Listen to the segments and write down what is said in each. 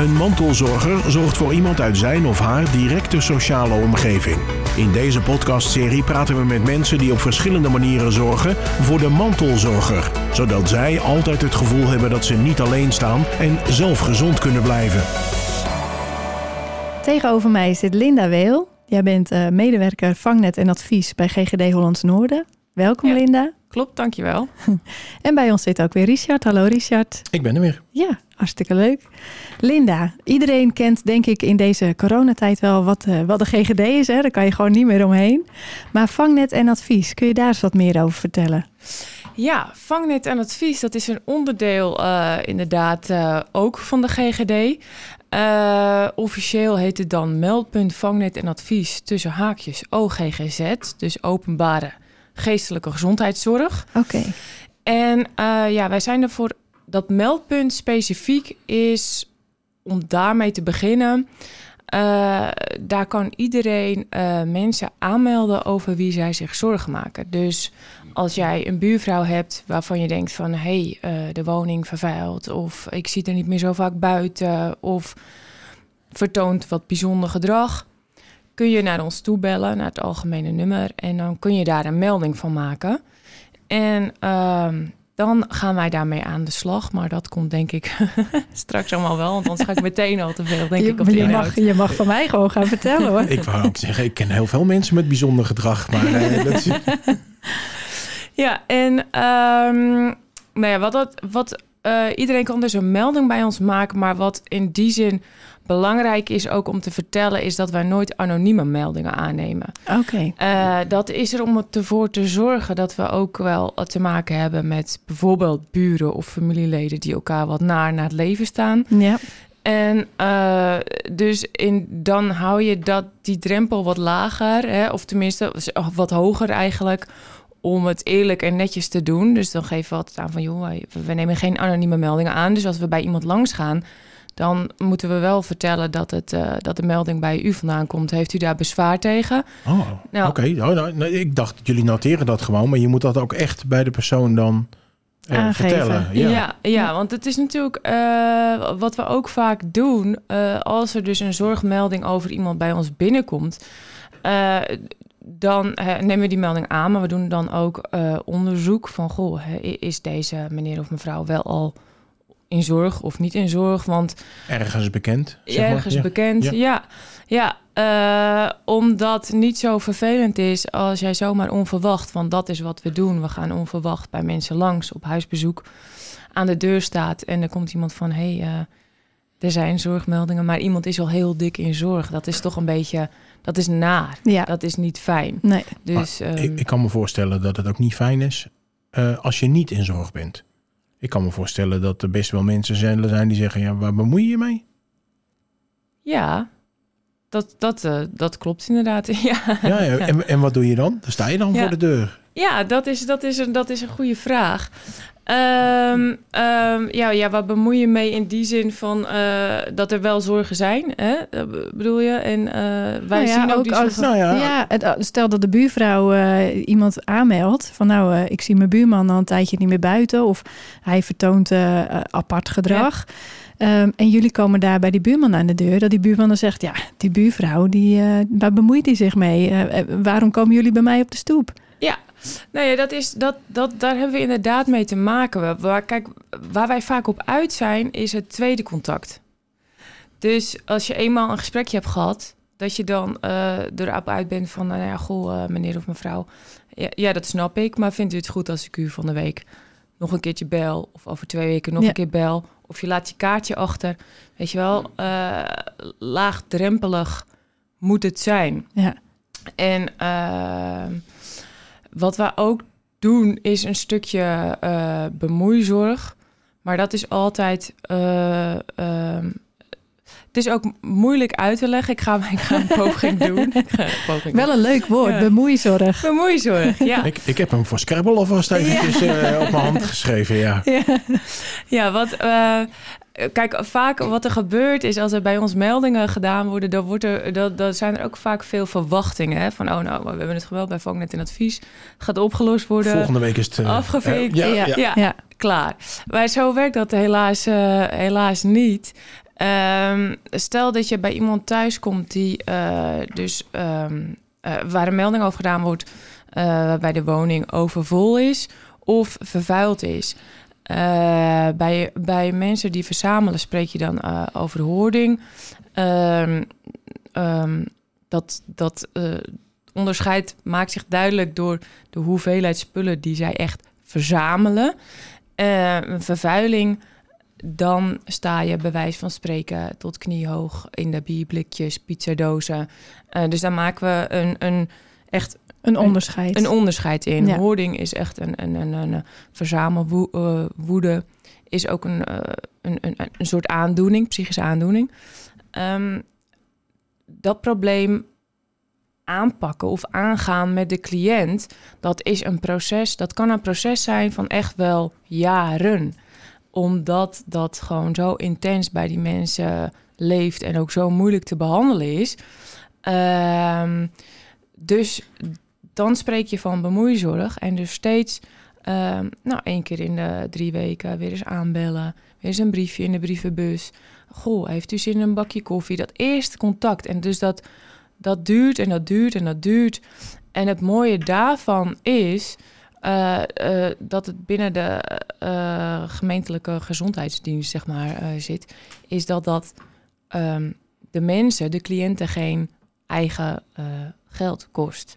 Een mantelzorger zorgt voor iemand uit zijn of haar directe sociale omgeving. In deze podcastserie praten we met mensen die op verschillende manieren zorgen voor de mantelzorger, zodat zij altijd het gevoel hebben dat ze niet alleen staan en zelf gezond kunnen blijven. Tegenover mij zit Linda Weel. Jij bent uh, medewerker vangnet en advies bij GGD Hollands Noorden. Welkom Ja. Linda. Klopt, dankjewel. En bij ons zit ook weer Richard. Hallo Richard. Ik ben er weer. Ja, hartstikke leuk. Linda, iedereen kent denk ik in deze coronatijd wel wat, eh, wat de GGD is. Hè? Daar kan je gewoon niet meer omheen. Maar vangnet en advies, kun je daar eens wat meer over vertellen? Ja, vangnet en advies, dat is een onderdeel eh, inderdaad eh, ook van de GGD. Officieel heet het dan meldpunt vangnet en advies tussen haakjes OGGZ, dus openbare geestelijke gezondheidszorg. Oké, En ja, wij zijn er voor dat meldpunt specifiek is om daarmee te beginnen. eh, daar kan iedereen eh, mensen aanmelden over wie zij zich zorgen maken. Dus als jij een buurvrouw hebt waarvan je denkt van... hé, hey, eh, de woning vervuilt of ik zie er niet meer zo vaak buiten... of vertoont wat bijzonder gedrag... kun je naar ons toe bellen, naar het algemene nummer... en dan kun je daar een melding van maken... En ehm, dan gaan wij daarmee aan de slag. Maar dat komt denk ik straks allemaal wel. Want anders ga ik meteen al te veel, denk je, ik, op de je, inhoud. mag, je mag van mij gewoon gaan vertellen hoor. Ik wou ook zeggen, ik ken heel veel mensen met bijzonder gedrag. Maar eh, dat is... Ja, en ehm, nou ja, wat, dat, wat eh, iedereen kan dus een melding bij ons maken. Maar wat in die zin belangrijk is ook om te vertellen... is dat wij nooit anonieme meldingen aannemen. Oké, Eh, dat is er om ervoor te zorgen dat we ook wel te maken hebben met bijvoorbeeld buren of familieleden die elkaar wat naar naar het leven staan. ja. En eh, dus in, dan hou je dat, die drempel wat lager, hè, of tenminste wat hoger eigenlijk, om het eerlijk en netjes te doen. Dus dan geven we altijd aan van, joh, wij- we nemen geen anonieme meldingen aan. Dus als we bij iemand langs gaan, dan moeten we wel vertellen dat, het, eh, dat de melding bij u vandaan komt. Heeft u daar bezwaar tegen? Oh, Nou. oké. Oh, nou, nee, ik dacht, jullie noteren dat gewoon. Maar je moet dat ook echt bij de persoon dan eh, Aangeven. vertellen. Ja, Ja. ja, want het is natuurlijk eh, wat we ook vaak doen. als er dus een zorgmelding over iemand bij ons binnenkomt, dan nemen we die melding aan, maar we doen dan ook onderzoek van: goh, is deze meneer of mevrouw wel al in zorg of niet in zorg? Want Ergens bekend. Zeg maar. ergens Ja. bekend. Ja. Ja, ja. eh, omdat niet zo vervelend is als jij zomaar onverwacht, want dat is wat we doen. We gaan onverwacht bij mensen langs op huisbezoek aan de deur staat en er komt iemand van: hé, hey, eh, er zijn zorgmeldingen, maar iemand is al heel dik in zorg. Dat is toch een beetje, dat is naar. ja. Dat is niet fijn. Nee, Dus ehm, Ik, ik kan me voorstellen dat het ook niet fijn is eh, als je niet in zorg bent. Ik kan me voorstellen dat er best wel mensen zijn die zeggen: ja, waar bemoei je je mee? ja, dat, dat, eh, dat klopt inderdaad. ja. Ja, ja, En, en wat doe je dan? Dan sta je dan Ja. voor de deur. Ja, dat is, dat is, een, dat is een goede vraag. Ehm, ehm, ja, ja, wat bemoei je mee in die zin van eh, dat er wel zorgen zijn, hè? Eh, b- bedoel je? En eh, wij Nou ja, zien ook, ook die als-. Nou ja, Ja, het, stel dat de buurvrouw eh, iemand aanmeldt van nou, eh, ik zie mijn buurman al een tijdje niet meer buiten of hij vertoont eh, eh, apart gedrag. Ehm, en jullie komen daar bij die buurman aan de deur, dat die buurman dan zegt, ja, die buurvrouw, die, eh, waar bemoeit die zich mee? Eh, eh, waarom komen jullie bij mij op de stoep? Nou ja, dat is, dat, dat, daar hebben we inderdaad mee te maken. Waar, kijk, waar wij vaak op uit zijn, is het tweede contact. Dus als je eenmaal een gesprekje hebt gehad, dat je dan eh erop uit bent van, nou ja, goh, eh, meneer of mevrouw. Ja, ja, dat snap ik, maar vindt u het goed als ik u van de week nog een keertje bel? Of over twee weken nog Ja. een keer bel? Of je laat je kaartje achter? Weet je wel, eh, laagdrempelig moet het zijn. Ja, En ehm, wat we ook doen is een stukje eh, bemoeizorg. Maar dat is altijd. eh, ehm, het is ook moeilijk uit te leggen. Ik ga, ik ga een poging doen. Ik ga een poging wel een leuk woord, Ja. bemoeizorg. Bemoeizorg, ja. ik, ik heb hem voor Scrabble alvast eventjes eh, op mijn hand geschreven. Ja. Ja, wat. eh, kijk, vaak wat er gebeurt is als er bij ons meldingen gedaan worden, dan, wordt er, dan, dan zijn er ook vaak veel verwachtingen. Hè? Van, oh nou, we hebben het geweld bij Vangnet in advies. Gaat opgelost worden. Volgende week is het... eh, Afgevinkt. ja, Ja. ja. Ja, Ja. klaar. Maar zo werkt dat helaas, eh, helaas niet. Ehm, stel dat je bij iemand thuis komt die uh, dus um, uh, waar een melding over gedaan wordt, uh, waarbij de woning overvol is of vervuild is. bij, bij mensen die verzamelen spreek je dan over hoording. Um, dat dat onderscheid maakt zich duidelijk door de hoeveelheid spullen die zij echt verzamelen. vervuiling dan sta je bij wijze van spreken tot kniehoog in de bierblikjes, pizzadozen. Uh, dus daar maken we een, een echt een onderscheid. Een, een onderscheid in. Ja. Hoording is echt een, een, een, een verzamelwoede. Uh, is ook een, uh, een, een, een soort aandoening, psychische aandoening. Um, dat probleem aanpakken of aangaan met de cliënt, dat is een proces. Dat kan een proces zijn van echt wel jaren omdat dat gewoon zo intens bij die mensen leeft en ook zo moeilijk te behandelen is. Uh, dus dan spreek je van bemoeizorg en dus steeds, uh, nou één keer in de drie weken weer eens aanbellen, weer eens een briefje in de brievenbus. Goh, heeft u zin in een bakje koffie? Dat eerste contact. En dus dat, dat duurt en dat duurt en dat duurt. En het mooie daarvan is uh, uh, dat het binnen de uh, gemeentelijke gezondheidsdienst zeg maar, zit, is dat dat um, de mensen, de cliënten, geen eigen geld kost.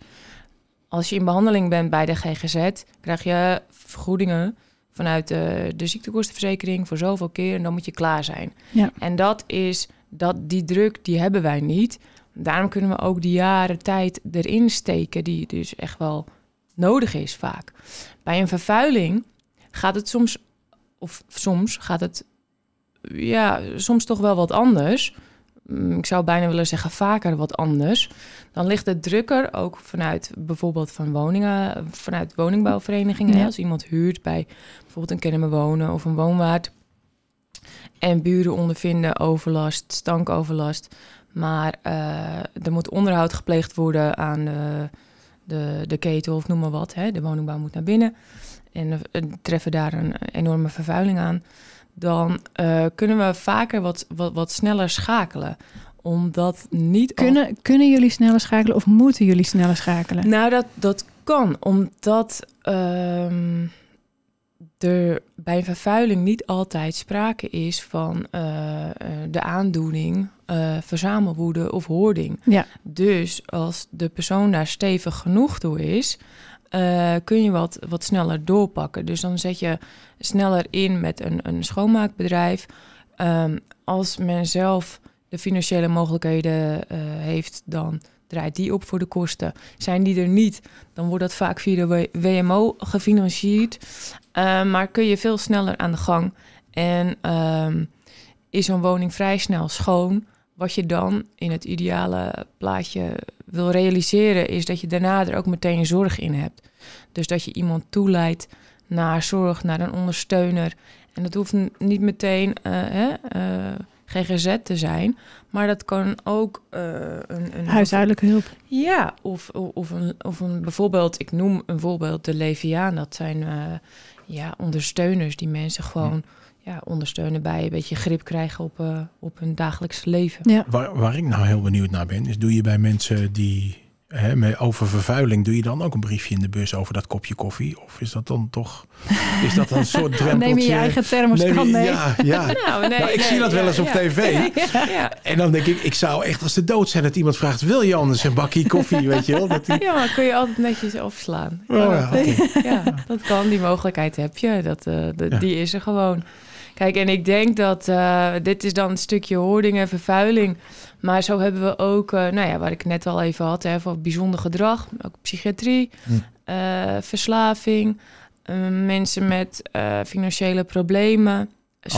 Als je in behandeling bent bij de GGZ, krijg je vergoedingen vanuit de, de ziektekostenverzekering voor zoveel keer en dan moet je klaar zijn. Ja. En dat is dat die druk, die hebben wij niet. Daarom kunnen we ook die jaren tijd erin steken, die dus echt wel nodig is vaak. Bij een vervuiling gaat het soms, of soms gaat het, ja, soms toch wel wat anders. Mm, ik zou bijna willen zeggen vaker wat anders. Dan ligt het drukker ook vanuit bijvoorbeeld van woningen, vanuit woningbouwverenigingen. Ja. Als iemand huurt bij bijvoorbeeld een kennen wonen of een woonwaard. En buren ondervinden overlast, stankoverlast. Maar uh, er moet onderhoud gepleegd worden aan de de, de ketel of noem maar wat. Hè, de woningbouw moet naar binnen en treffen daar een enorme vervuiling aan. Dan uh, kunnen we vaker wat, wat, wat sneller schakelen omdat niet. Kunnen, al... kunnen jullie sneller schakelen of moeten jullie sneller schakelen? Nou, dat, dat kan, omdat um, er bij vervuiling niet altijd sprake is van uh, de aandoening uh, verzamelwoede of hoording. Ja. Dus als de persoon daar stevig genoeg toe is, uh, kun je wat, wat sneller doorpakken. Dus dan zet je sneller in met een, een schoonmaakbedrijf. Um, als men zelf de financiële mogelijkheden heeft, dan draait die op voor de kosten. Zijn die er niet, dan wordt dat vaak via de WMO gefinancierd. Uh, maar kun je veel sneller aan de gang. En um, is zo'n woning vrij snel schoon. Wat je dan in het ideale plaatje wil realiseren, is dat je daarna er ook meteen zorg in hebt. Dus dat je iemand toeleidt naar zorg, naar een ondersteuner. En dat hoeft niet meteen uh, hè, uh, GGZ te zijn, maar dat kan ook uh, een, een huishoudelijke hulp. Ja, of, of, een, of een bijvoorbeeld, ik noem een voorbeeld de Leviaan. Dat zijn ja, ondersteuners die mensen gewoon ja, ondersteunen bij een beetje grip krijgen op, uh, op hun dagelijks leven. Ja. Waar, waar ik nou heel benieuwd naar ben, is doe je bij mensen die hè, met, over vervuiling, doe je dan ook een briefje in de bus over dat kopje koffie? Of is dat dan toch, is dat een soort drempeltje? Neem je je eigen thermoskan mee? Ja, ja. Nou, nee, nou, ik zie dat wel eens op tv. Ja, en dan denk ik, ik zou echt als de dood zijn dat iemand vraagt, wil je anders een bakje koffie, weet je wel? Dat die... Ja, maar kun je altijd netjes afslaan. Oh, ja, ja, dat kan, die mogelijkheid heb je. Dat, uh, de, Die is er gewoon. Kijk, en ik denk dat uh, dit is dan een stukje hoording en vervuiling. Maar zo hebben we ook, uh, nou ja, waar ik net al even had, hè, voor bijzonder gedrag, ook psychiatrie, hm. uh, verslaving, mensen met financiële problemen.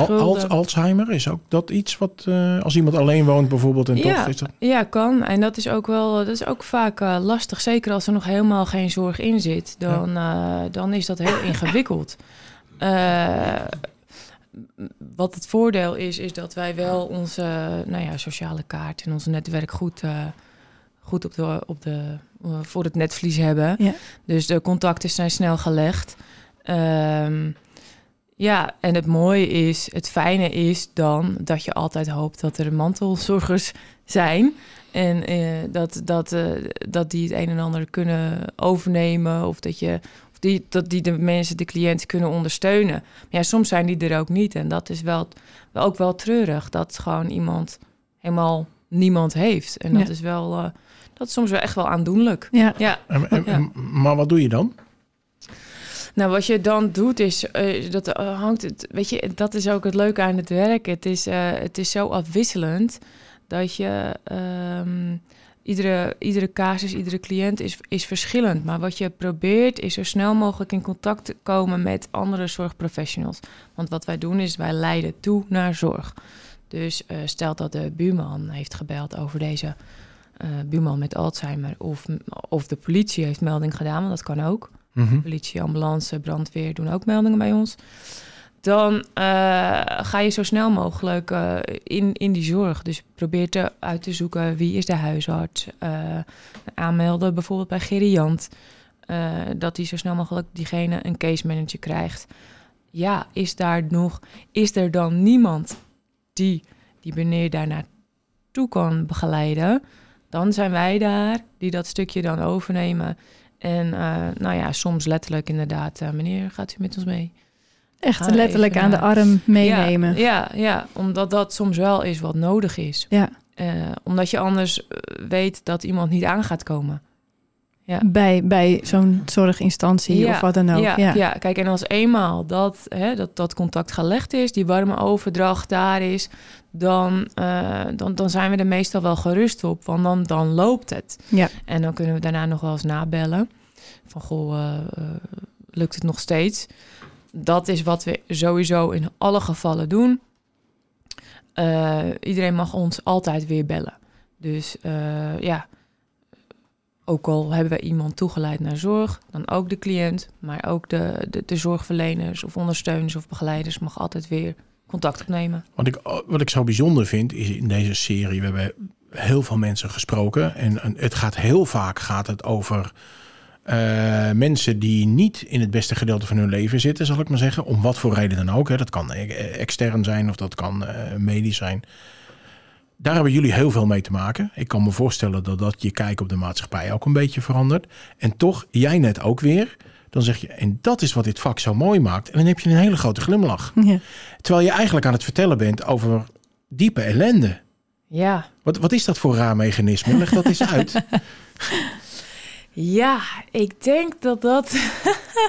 Al, Alzheimer is ook dat iets wat als iemand alleen woont bijvoorbeeld en ja, toch is dat... Ja, kan. En dat is ook wel, dat is ook vaak lastig. Zeker als er nog helemaal geen zorg in zit, dan, ja. dan is dat heel ingewikkeld wat het voordeel is, is dat wij wel onze nou ja, sociale kaart en ons netwerk goed, uh, goed op de, op de, uh, voor het netvlies hebben. Ja. Dus de contacten zijn snel gelegd. Um, Ja, en het mooie is, het fijne is dan dat je altijd hoopt dat er mantelzorgers zijn. En eh, dat, dat, eh, dat die het een en ander kunnen overnemen. Of dat, je, die, dat die de mensen, de cliënten kunnen ondersteunen. Maar ja, soms zijn die er ook niet. En dat is wel, ook wel treurig. Dat gewoon iemand helemaal niemand heeft. En dat Ja. is wel, eh, dat is soms wel echt wel aandoenlijk. Ja. Ja. En- en- Ja. Maar wat doe je dan? Nou, wat je dan doet is, eh, dat eh, hangt het, weet je, dat is ook het leuke aan het werk. Het is, eh, het is zo afwisselend dat je ehm, iedere, iedere casus, iedere cliënt is, is verschillend. Maar wat je probeert is zo snel mogelijk in contact te komen met andere zorgprofessionals. Want wat wij doen is wij leiden toe naar zorg. Dus eh, stel dat de buurman heeft gebeld over deze eh, buurman met Alzheimer, of, of de politie heeft melding gedaan, want dat kan ook Mhm. politie, ambulance, brandweer doen ook meldingen bij ons. Dan eh, ga je zo snel mogelijk eh, in, in die zorg. Dus probeer te, uit te zoeken wie is de huisarts. eh, aanmelden bijvoorbeeld bij Geriant. dat die zo snel mogelijk diegene een case manager krijgt. Ja, is daar nog, is er dan niemand die die meneer daar naartoe kan begeleiden? Dan zijn wij daar die dat stukje dan overnemen. En nou ja, soms letterlijk inderdaad, meneer, gaat u met ons mee? Echt letterlijk aan de naar- arm meenemen. Ja, ja, ja, omdat dat soms wel is wat nodig is. Ja. Eh, omdat je anders eh, weet dat iemand niet aan gaat komen. Ja. Bij, bij zo'n zorginstantie Ja, of wat dan ook. Ja, Ja, ja. kijk, en als eenmaal dat, hè, dat, dat contact gelegd is, die warme overdracht daar is, dan, eh, dan, dan zijn we er meestal wel gerust op, want dan, dan loopt het. Ja. En dan kunnen we daarna nog wel eens nabellen. Van, goh, eh, eh, lukt het nog steeds? Dat is wat we sowieso in alle gevallen doen. Eh, iedereen mag ons altijd weer bellen. Dus eh, ja, ook al hebben we iemand toegeleid naar zorg, dan ook de cliënt, maar ook de, de, de zorgverleners of ondersteuners of begeleiders mag altijd weer contact opnemen. Wat ik, wat ik zo bijzonder vind is in deze serie, we hebben heel veel mensen gesproken. En, en het gaat heel vaak gaat het over eh, mensen die niet in het beste gedeelte van hun leven zitten, zal ik maar zeggen. Om wat voor reden dan ook. Hè. Dat kan eh, extern zijn of dat kan eh, medisch zijn. Daar hebben jullie heel veel mee te maken. Ik kan me voorstellen dat dat je kijk op de maatschappij ook een beetje verandert. En toch, jij net ook weer. Dan zeg je, en dat is wat dit vak zo mooi maakt. En dan heb je een hele grote glimlach. Ja. Terwijl je eigenlijk aan het vertellen bent over diepe ellende. Ja, Wat, wat is dat voor raar mechanisme? Leg dat eens uit. ja ik denk dat dat,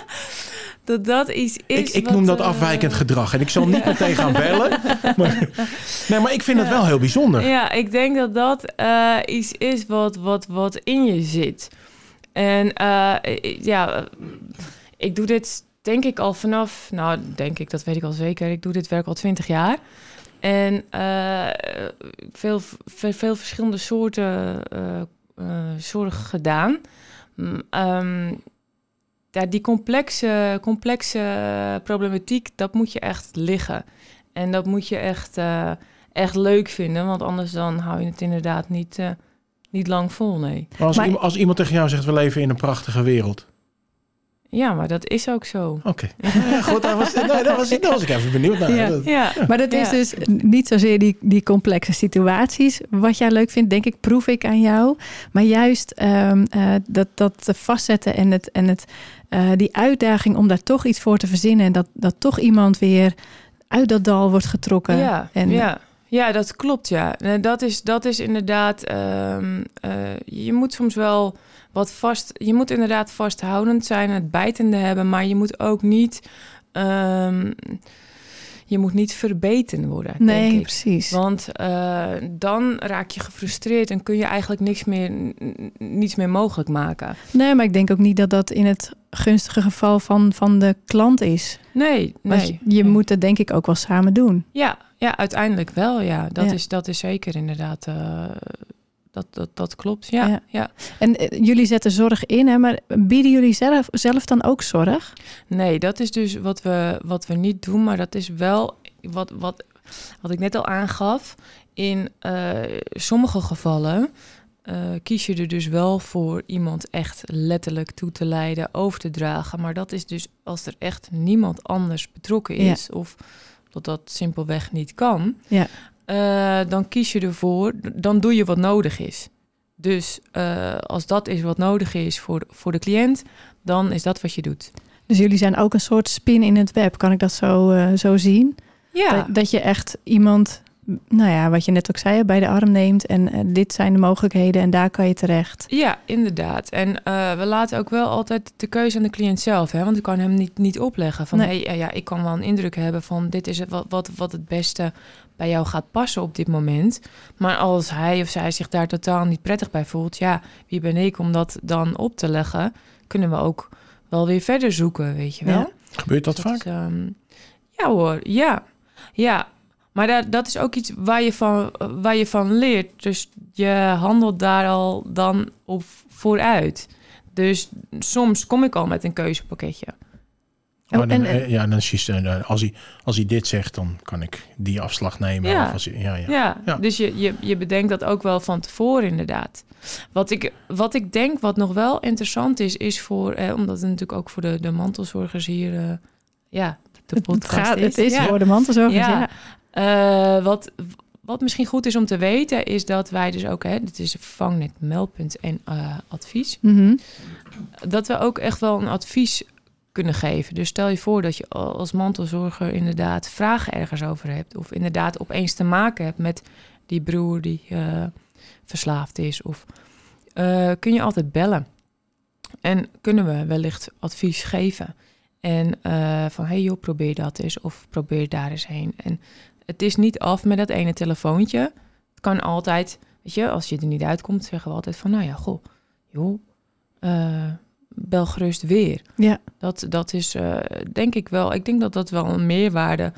dat, dat iets is. ik ik wat, noem dat eh, afwijkend gedrag. En ik zal niet meteen gaan bellen. Maar, nee, maar ik vind het wel heel bijzonder. Ja, ik denk dat dat eh, iets is wat, wat, wat in je zit. En eh, ja, ik doe dit denk ik al vanaf, nou denk ik, dat weet ik al zeker. Ik doe dit werk al twintig jaar. En veel, veel, veel verschillende soorten eh, zorg gedaan. Mm, ehm, ja, die complexe, complexe problematiek, dat moet je echt liggen. En dat moet je echt, eh, echt leuk vinden, want anders dan hou je het inderdaad niet, eh, niet lang vol, nee. Maar als, Maar- iemand, als iemand tegen jou zegt, we leven in een prachtige wereld. Ja, maar dat is ook zo. Oké. Ja, goed, daar was, nee, daar, was, daar was ik even benieuwd naar. Ja. Dat- Ja, Maar dat is Ja. dus niet zozeer die, die complexe situaties. Wat jij leuk vindt, denk ik, proef ik aan jou. Maar juist ehm, eh, dat, dat te vastzetten en, het, en het, eh, die uitdaging om daar toch iets voor te verzinnen. En dat, dat toch iemand weer uit dat dal wordt getrokken. ja, en, ja. Ja, dat klopt, ja. Dat is, dat is inderdaad... ehm, eh, je moet soms wel wat vast... Je moet inderdaad vasthoudend zijn, het bijtende hebben... maar je moet ook niet... ehm, je moet niet verbeten worden, Nee, denk ik. precies. Want eh, dan raak je gefrustreerd en kun je eigenlijk niks meer, niets meer mogelijk maken. Nee, maar ik denk ook niet dat dat in het gunstige geval van, van de klant is. Nee, Want nee. je nee. moet het denk ik ook wel samen doen. Ja, ja uiteindelijk wel, ja. Dat, Ja. Is, dat is zeker inderdaad... eh, dat, dat, dat klopt, ja. Ja. ja. En eh, jullie zetten zorg in, hè, maar bieden jullie zelf, zelf dan ook zorg? Nee, dat is dus wat we, wat we niet doen, maar dat is wel wat, wat, wat ik net al aangaf. In eh, sommige gevallen eh, kies je er dus wel voor iemand echt letterlijk toe te leiden, over te dragen. Maar dat is dus als er echt niemand anders betrokken Ja. is, of dat dat simpelweg niet kan, Ja. Eh, dan kies je ervoor, dan doe je wat nodig is. Dus eh, als dat is wat nodig is voor, voor de cliënt, dan is dat wat je doet. Dus jullie zijn ook een soort spin in het web. Kan ik dat zo, eh, zo zien? Ja, Dat, dat je echt iemand, nou ja, wat je net ook zei, bij de arm neemt. En dit zijn de mogelijkheden en daar kan je terecht. Ja, inderdaad. En we laten ook wel altijd de keuze aan de cliënt zelf. Hè? Want ik kan hem niet, niet opleggen van... Nee. hey, ja, ik kan wel een indruk hebben van... dit is wat, wat, wat het beste bij jou gaat passen op dit moment. Maar als hij of zij zich daar totaal niet prettig bij voelt... ja, wie ben ik om dat dan op te leggen? Kunnen we ook wel weer verder zoeken, weet je wel? Ja. Gebeurt dat Dus vaak? is, ehm, ja hoor, ja. Ja, maar dat, dat is ook iets waar je, van, waar je van leert. Dus je handelt daar al dan op vooruit. Dus soms kom ik al met een keuzepakketje. Oh, dan, en- eh, ja, dan is hij, eh, als, hij, als hij dit zegt, dan kan ik die afslag nemen. Ja. Of als hij, ja, ja. Ja, Ja. dus je, je, je bedenkt dat ook wel van tevoren inderdaad. Wat ik, wat ik denk wat nog wel interessant is, is voor... Eh, omdat het natuurlijk ook voor de, de mantelzorgers hier... eh, ja, de Het, podcast gaat, het is Ja. voor de mantelzorgers, Ja. ja. Eh, wat, wat misschien goed is om te weten, is dat wij dus ook, hè, dit is vangnet, meldpunt en eh, advies, Mhm. dat we ook echt wel een advies kunnen geven. Dus stel je voor dat je als mantelzorger inderdaad vragen ergens over hebt, of inderdaad opeens te maken hebt met die broer die eh, verslaafd is, of eh, kun je altijd bellen. En kunnen we wellicht advies geven. En eh, van, hey joh, probeer dat eens of probeer daar eens heen. En het is niet af met dat ene telefoontje. Het kan altijd, weet je, als je er niet uitkomt, zeggen we altijd van, nou ja, goh, joh, bel gerust weer. Ja. Dat, dat is eh, denk ik wel, ik denk dat dat wel een meerwaarde,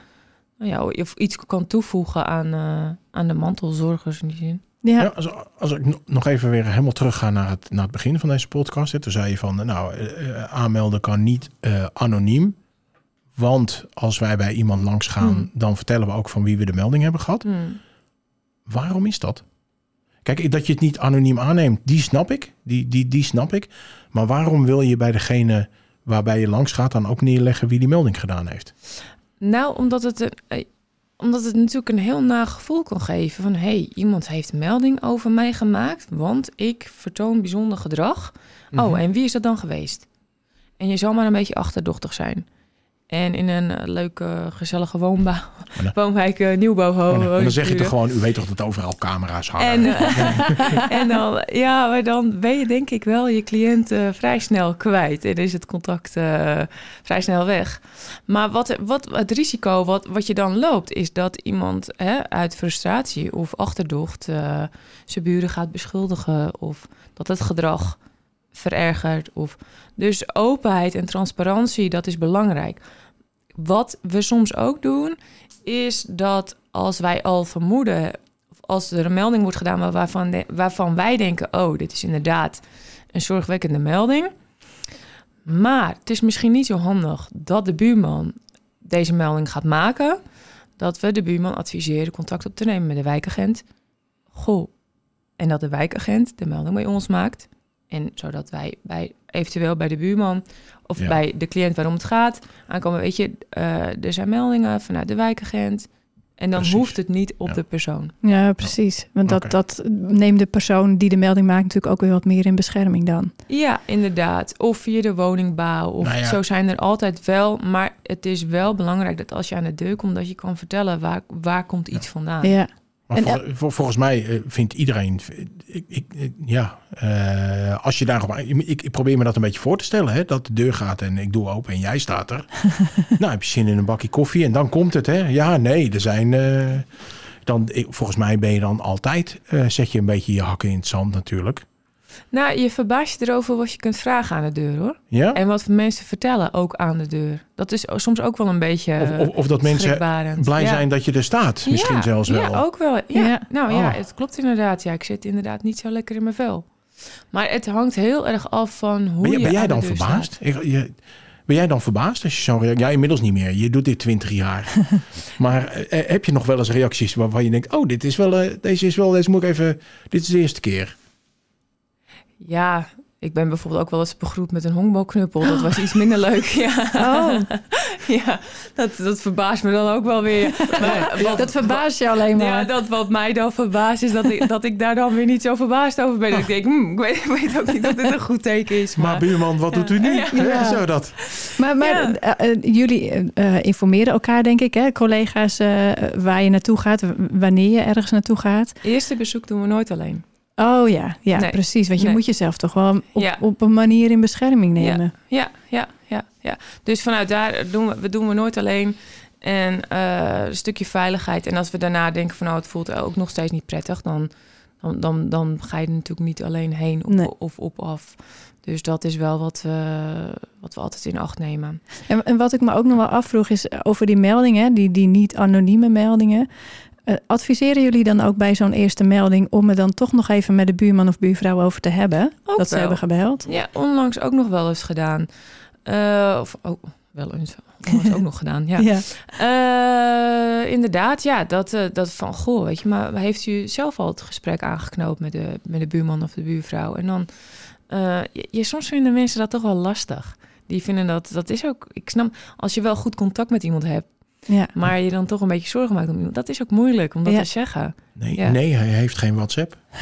nou ja, of iets kan toevoegen aan, eh, aan de mantelzorgers in die zin. Ja. Ja, als, als ik no- nog even weer helemaal terug ga naar het, naar het begin van deze podcast. Hè, toen zei je van, nou, eh, eh, aanmelden kan niet eh, anoniem. Want als wij bij iemand langs gaan, Hmm. dan vertellen we ook van wie we de melding hebben gehad. Hmm. Waarom is dat? Kijk, dat je het niet anoniem aanneemt, die snap ik. Die, die, die snap ik. Maar waarom wil je bij degene waarbij je langs gaat dan ook neerleggen wie die melding gedaan heeft? Nou, omdat het, een, eh, omdat het natuurlijk een heel na gevoel kan geven van... hé, hey, iemand heeft melding over mij gemaakt, want ik vertoon bijzonder gedrag. Mhm. Oh, en wie is dat dan geweest? En je zal maar een beetje achterdochtig zijn. En in een eh, leuke, gezellige woonbouw, dan- woonwijk uh, Nieuwbouw. En dan, en dan zeg je toch gewoon. u weet toch dat overal camera's hangen? En, eh, en dan, ja, maar dan ben je denk ik wel je cliënt eh, vrij snel kwijt. En is het contact eh, vrij snel weg. Maar wat, wat het risico wat, wat je dan loopt, is dat iemand hè, uit frustratie of achterdocht eh, zijn buren gaat beschuldigen. Of dat het gedrag verergert. Of... Dus openheid en transparantie, dat is belangrijk. Wat we soms ook doen, is dat als wij al vermoeden, of als er een melding wordt gedaan waarvan, waarvan wij denken: oh, dit is inderdaad een zorgwekkende melding. Maar het is misschien niet zo handig dat de buurman deze melding gaat maken. Dat we de buurman adviseren contact op te nemen met de wijkagent. Goh. En dat de wijkagent de melding bij ons maakt. En zodat wij bij, eventueel bij de buurman of Ja. bij de cliënt waarom het gaat aankomen. Weet je, eh, er zijn meldingen vanuit de wijkagent. En dan Precies. hoeft het niet op Ja. de persoon. Ja, precies. Want dat, dat neemt de persoon die de melding maakt natuurlijk ook weer wat meer in bescherming dan. Ja, inderdaad. Of via de woningbouw. Of Nou ja. zo zijn er altijd wel. Maar het is wel belangrijk dat als je aan de deur komt, dat je kan vertellen waar, waar komt iets vandaan. Ja, Maar En- vol- vol- volgens mij eh, vindt iedereen, ik, ja, eh, als je daarop, ik, ik probeer me dat een beetje voor te stellen, hè, dat de deur gaat en ik doe open en jij staat er. nou, heb je zin in een bakje koffie en dan komt het, hè? Ja, nee, er zijn, eh, dan, volgens mij ben je dan altijd, eh, zet je een beetje je hakken in het zand natuurlijk. Nou, je verbaast je erover wat je kunt vragen aan de deur hoor. Ja? En wat mensen vertellen ook aan de deur. Dat is soms ook wel een beetje. Of, of, of dat mensen blij Ja. zijn dat je er staat, misschien Ja, zelfs wel. Ja, ook wel. Ja. Ja. Nou ja, Oh. het klopt inderdaad. Ja, ik zit inderdaad niet zo lekker in mijn vel. Maar het hangt heel erg af van hoe Ben, jij- je ben jij aan de dan deur verbaasd? Ik- je- ben jij dan verbaasd als je zo'n reactie... Ja, inmiddels niet meer. Je doet dit 20 jaar. maar eh, heb je nog wel eens reacties waarvan je denkt... Oh, dit is wel, eh, deze is wel... Deze moet ik even... Dit is de eerste keer. Ja, ik ben bijvoorbeeld ook wel eens begroet met een honkbalknuppel. Dat was iets minder leuk. Ja, Oh, ja dat, dat verbaast me dan ook wel weer. Maar wat- dat verbaast je alleen maar. Ja, dat wat mij dan verbaast is dat ik, dat ik daar dan weer niet zo verbaasd over ben. Dat ik denk, hm, ik, weet, ik weet ook niet of dit een goed teken is. Maar Maar, buurman, wat doet u nu? Ja. Hè, Ja. Zo dat. Maar, maar Ja. eh, eh, jullie eh, informeren elkaar, denk ik, hè? collega's, eh, waar je naartoe gaat, wanneer je ergens naartoe gaat. eerste bezoek doen we nooit alleen. Oh ja, ja Nee. precies. Want je Nee. moet jezelf toch wel op, Ja. op een manier in bescherming nemen. Ja, ja, ja, ja. Dus vanuit daar doen we, we doen we nooit alleen. En eh, een stukje veiligheid. En als we daarna denken van nou, het voelt ook nog steeds niet prettig, dan, dan, dan, dan ga je er natuurlijk niet alleen heen of, Nee. of op af. Dus dat is wel wat we, wat we altijd in acht nemen. En, en wat ik me ook nog wel afvroeg is over die meldingen, die, die niet-anonieme meldingen. Eh, adviseren jullie dan ook bij zo'n eerste melding om er dan toch nog even met de buurman of buurvrouw over te hebben? Ook dat ze hebben gebeld? Ja, onlangs ook nog wel eens gedaan. Eh, of ook wel eens, onlangs ook nog gedaan, ja. ja. Eh, inderdaad, ja, dat, dat van, goh, weet je, maar heeft u zelf al het gesprek aangeknoopt met de, met de buurman of de buurvrouw? En dan, je, je- soms vinden mensen dat toch wel lastig. Die vinden dat, dat is ook, ik snap, als je wel goed contact met iemand hebt, ja. maar je dan toch een beetje zorgen maakt om iemand, dat is ook moeilijk om dat Ja. te zeggen. Nee, Ja. nee, hij heeft geen WhatsApp.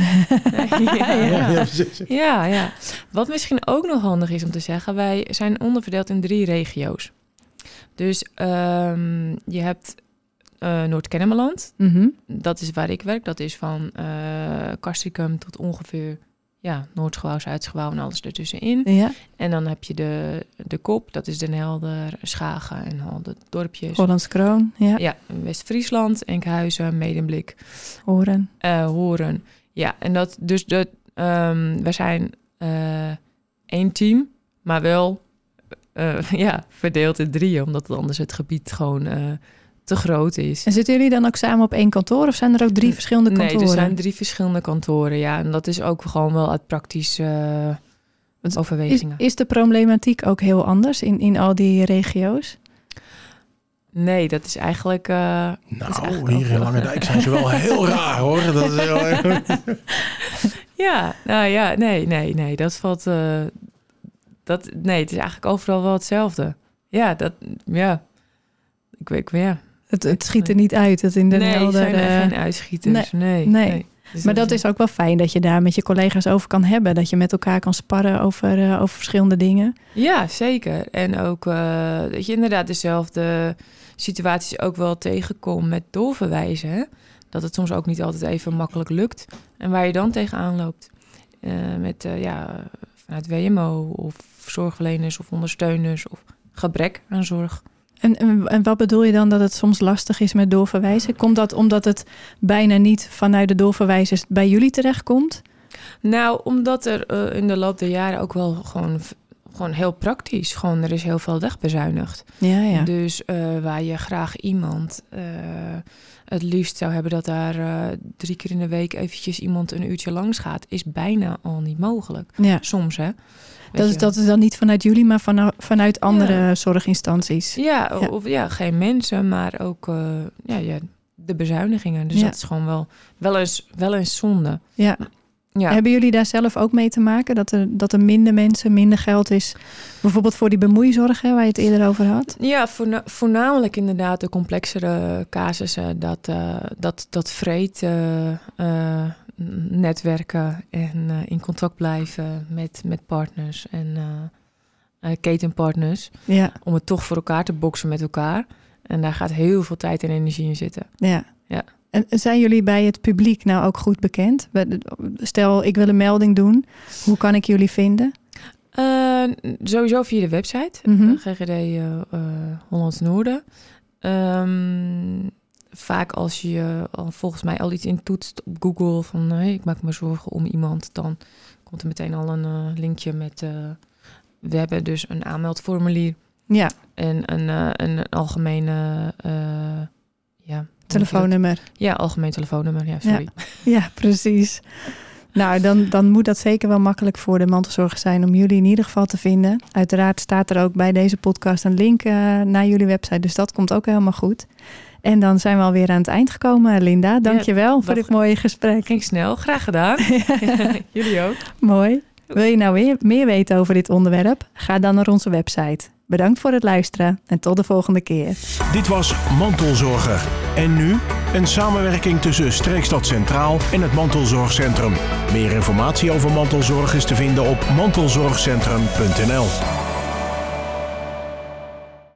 ja, Ja. precies. Ja, ja. Wat misschien ook nog handig is om te zeggen, wij zijn onderverdeeld in drie regio's. Dus ehm, je hebt eh Noord-Kennemerland, Mhm. dat is waar ik werk. Dat is van eh Castricum tot ongeveer ja, Noordgebouw, Zuidgebouw en alles ertussenin. ja. En dan heb je de, de Kop, dat is Den Helder, Schagen en al de dorpjes. Hollands Kroon, ja. Ja, West-Friesland, Enkhuizen, Medemblik, Horen. eh, Horen. Ja, en dat dus de, ehm, we zijn eh, één team, maar wel eh, ja, verdeeld in drieën, omdat anders het gebied gewoon te groot is. En zitten jullie dan ook samen op één kantoor of zijn er ook drie verschillende kantoren? Nee, er zijn drie verschillende kantoren, ja. En dat is ook gewoon wel uit praktische Is, overwegingen. is de problematiek ook heel anders in, in al die regio's? Nee, dat is eigenlijk... eh, is Nou, eigenlijk hier in Lange Dijk zijn ze wel heel raar hoor. Dat is heel erg. Ja, nou ja, nee, nee, nee. Dat valt... eh, dat, nee, het is eigenlijk overal wel hetzelfde. Ja, dat... Ja. Ik weet, ja. Het, het schiet er niet uit. Het in de nee, helder, zijn er eh, geen uitschieters. Nee. nee. Dus maar dat is ook wel fijn dat je daar met je collega's over kan hebben. Dat je met elkaar kan sparren over, eh, over verschillende dingen. Ja, zeker. En ook eh, dat je inderdaad dezelfde situaties ook wel tegenkomt met doorverwijzen. hè. Dat het soms ook niet altijd even makkelijk lukt. En waar je dan tegenaan loopt. Met ja, vanuit WMO of zorgverleners of ondersteuners of gebrek aan zorg. En, en, en wat bedoel je dan dat het soms lastig is met doorverwijzen? Komt dat omdat het bijna niet vanuit de doorverwijzers bij jullie terechtkomt? Nou, omdat er eh, in de loop der jaren ook wel gewoon, gewoon heel praktisch, gewoon er is heel veel wegbezuinigd. Ja, ja. Dus eh, waar je graag iemand eh, het liefst zou hebben dat daar eh, drie keer in de week eventjes iemand een uurtje langs gaat, is bijna al niet mogelijk. ja. Soms, hè? Weet Dat is, dat is dan niet vanuit jullie, maar vanuit, vanuit andere zorginstanties. Ja, Ja. of ja, geen mensen, maar ook eh, ja, ja, de bezuinigingen. Dus dat is gewoon wel, wel, eens, wel eens zonde. Ja. Ja. Hebben jullie daar zelf ook mee te maken? Dat er, dat er minder mensen, minder geld is? Bijvoorbeeld voor die bemoeizorg, hè, waar je het eerder over had. Ja, voorna- voornamelijk inderdaad de complexere casussen. Dat, eh, dat, dat vreed eh, eh, netwerken en in contact blijven met, met partners en ketenpartners. Ja, Om het toch voor elkaar te boksen met elkaar. En daar gaat heel veel tijd en energie in zitten. ja. Ja. En zijn jullie bij het publiek nou ook goed bekend? Stel, ik wil een melding doen. Hoe kan ik jullie vinden? Eh, sowieso via de website, Mhm. eh, GGD eh, eh, Hollands Noorden. Ehm, vaak als je al volgens mij al iets intoetst op Google van hey, ik maak me zorgen om iemand, dan komt er meteen al een linkje met. we hebben dus een aanmeldformulier Ja, en een, een algemene ja, telefoonnummer. Ja, algemeen telefoonnummer. Ja, sorry. Ja, precies. Nou, dan, dan moet dat zeker wel makkelijk voor de mantelzorgers zijn om jullie in ieder geval te vinden. Uiteraard staat er ook bij deze podcast een link eh, naar jullie website, dus dat komt ook helemaal goed. En dan zijn we alweer aan het eind gekomen. Linda, dankjewel voor wat- dit mooie gesprek. Ging snel, graag gedaan. Jullie ook. Mooi. Wil je nou weer meer weten over dit onderwerp? Ga dan naar onze website. Bedankt voor het luisteren en tot de volgende keer. Dit was Mantelzorger. En nu een samenwerking tussen Streekstad Centraal en het Mantelzorgcentrum. Meer informatie over mantelzorg is te vinden op mantelzorgcentrum.nl.